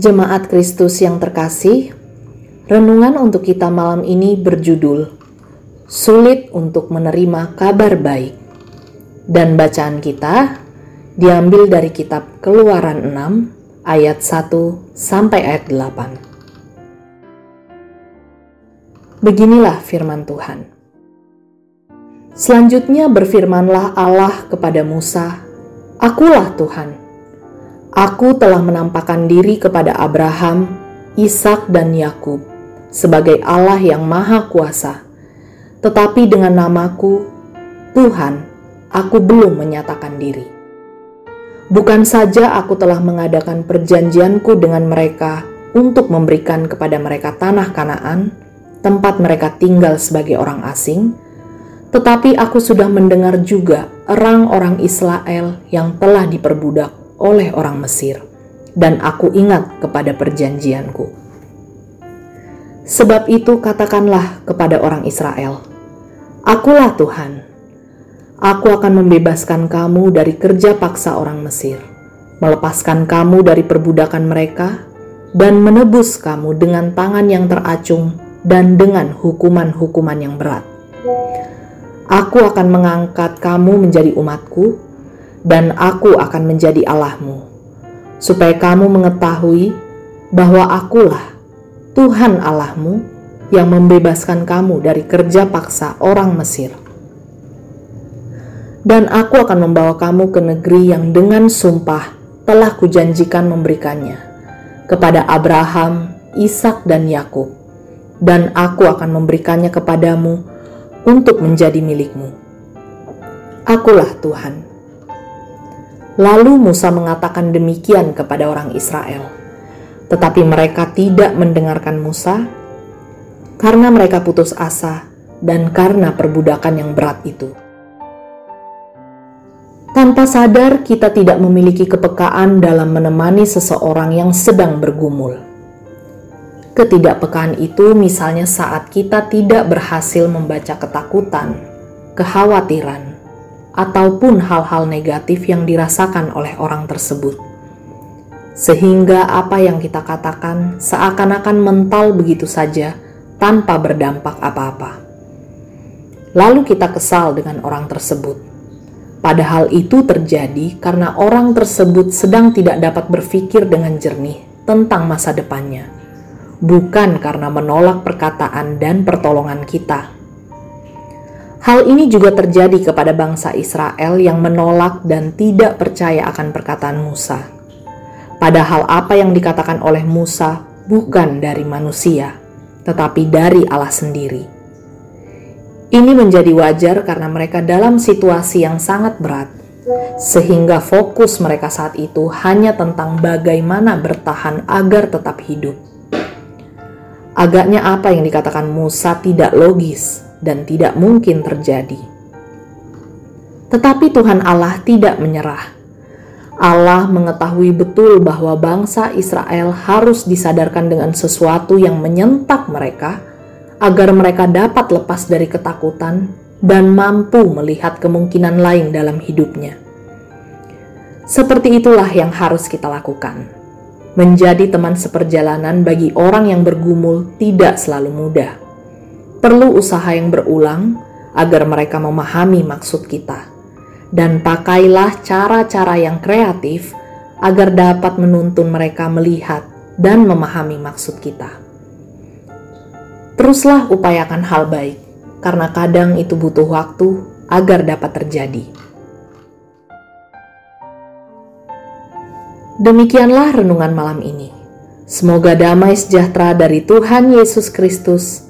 Jemaat Kristus yang terkasih, renungan untuk kita malam ini berjudul Sulit untuk menerima kabar baik. Dan bacaan kita diambil dari kitab Keluaran 6 ayat 1 sampai ayat 8. Beginilah firman Tuhan. Selanjutnya berfirmanlah Allah kepada Musa, Akulah Tuhan. Aku telah menampakkan diri kepada Abraham, Ishak dan Yakub sebagai Allah yang Maha Kuasa. Tetapi dengan namaku, Tuhan, aku belum menyatakan diri. Bukan saja aku telah mengadakan perjanjianku dengan mereka untuk memberikan kepada mereka tanah Kanaan, tempat mereka tinggal sebagai orang asing, tetapi aku sudah mendengar juga orang-orang Israel yang telah diperbudak oleh orang Mesir, dan aku ingat kepada perjanjianku. Sebab itu katakanlah kepada orang Israel, Akulah Tuhan. Aku akan membebaskan kamu dari kerja paksa orang Mesir, melepaskan kamu dari perbudakan mereka, dan menebus kamu dengan tangan yang teracung dan dengan hukuman-hukuman yang berat Aku akan mengangkat kamu menjadi umatku, dan aku akan menjadi Allahmu, supaya kamu mengetahui bahwa akulah Tuhan Allahmu yang membebaskan kamu dari kerja paksa orang Mesir. Dan aku akan membawa kamu ke negeri yang dengan sumpah telah kujanjikan memberikannya kepada Abraham, Ishak dan Yakub, dan aku akan memberikannya kepadamu untuk menjadi milikmu. Akulah Tuhan. Lalu Musa mengatakan demikian kepada orang Israel, tetapi mereka tidak mendengarkan Musa karena mereka putus asa dan karena perbudakan yang berat itu. Tanpa sadar, kita tidak memiliki kepekaan dalam menemani seseorang yang sedang bergumul Ketidakpekaan itu misalnya saat kita tidak berhasil membaca ketakutan, kekhawatiran, ataupun hal-hal negatif yang dirasakan oleh orang tersebut. Sehingga apa yang kita katakan seakan-akan mental begitu saja tanpa berdampak apa-apa. Lalu kita kesal dengan orang tersebut. Padahal itu terjadi karena orang tersebut sedang tidak dapat berpikir dengan jernih tentang masa depannya bukan karena menolak perkataan dan pertolongan kita. Hal ini juga terjadi kepada bangsa Israel yang menolak dan tidak percaya akan perkataan Musa. Padahal apa yang dikatakan oleh Musa bukan dari manusia, tetapi dari Allah sendiri. Ini menjadi wajar karena mereka dalam situasi yang sangat berat, sehingga fokus mereka saat itu hanya tentang bagaimana bertahan agar tetap hidup Agaknya apa yang dikatakan Musa tidak logis dan tidak mungkin terjadi. Tetapi Tuhan Allah tidak menyerah. Allah mengetahui betul bahwa bangsa Israel harus disadarkan dengan sesuatu yang menyentak mereka agar mereka dapat lepas dari ketakutan dan mampu melihat kemungkinan lain dalam hidupnya. Seperti itulah yang harus kita lakukan Menjadi teman seperjalanan bagi orang yang bergumul tidak selalu mudah. Perlu usaha yang berulang agar mereka memahami maksud kita. Dan pakailah cara-cara yang kreatif agar dapat menuntun mereka melihat dan memahami maksud kita. Teruslah upayakan hal baik, karena kadang itu butuh waktu agar dapat terjadi. Demikianlah renungan malam ini. Semoga damai sejahtera dari Tuhan Yesus Kristus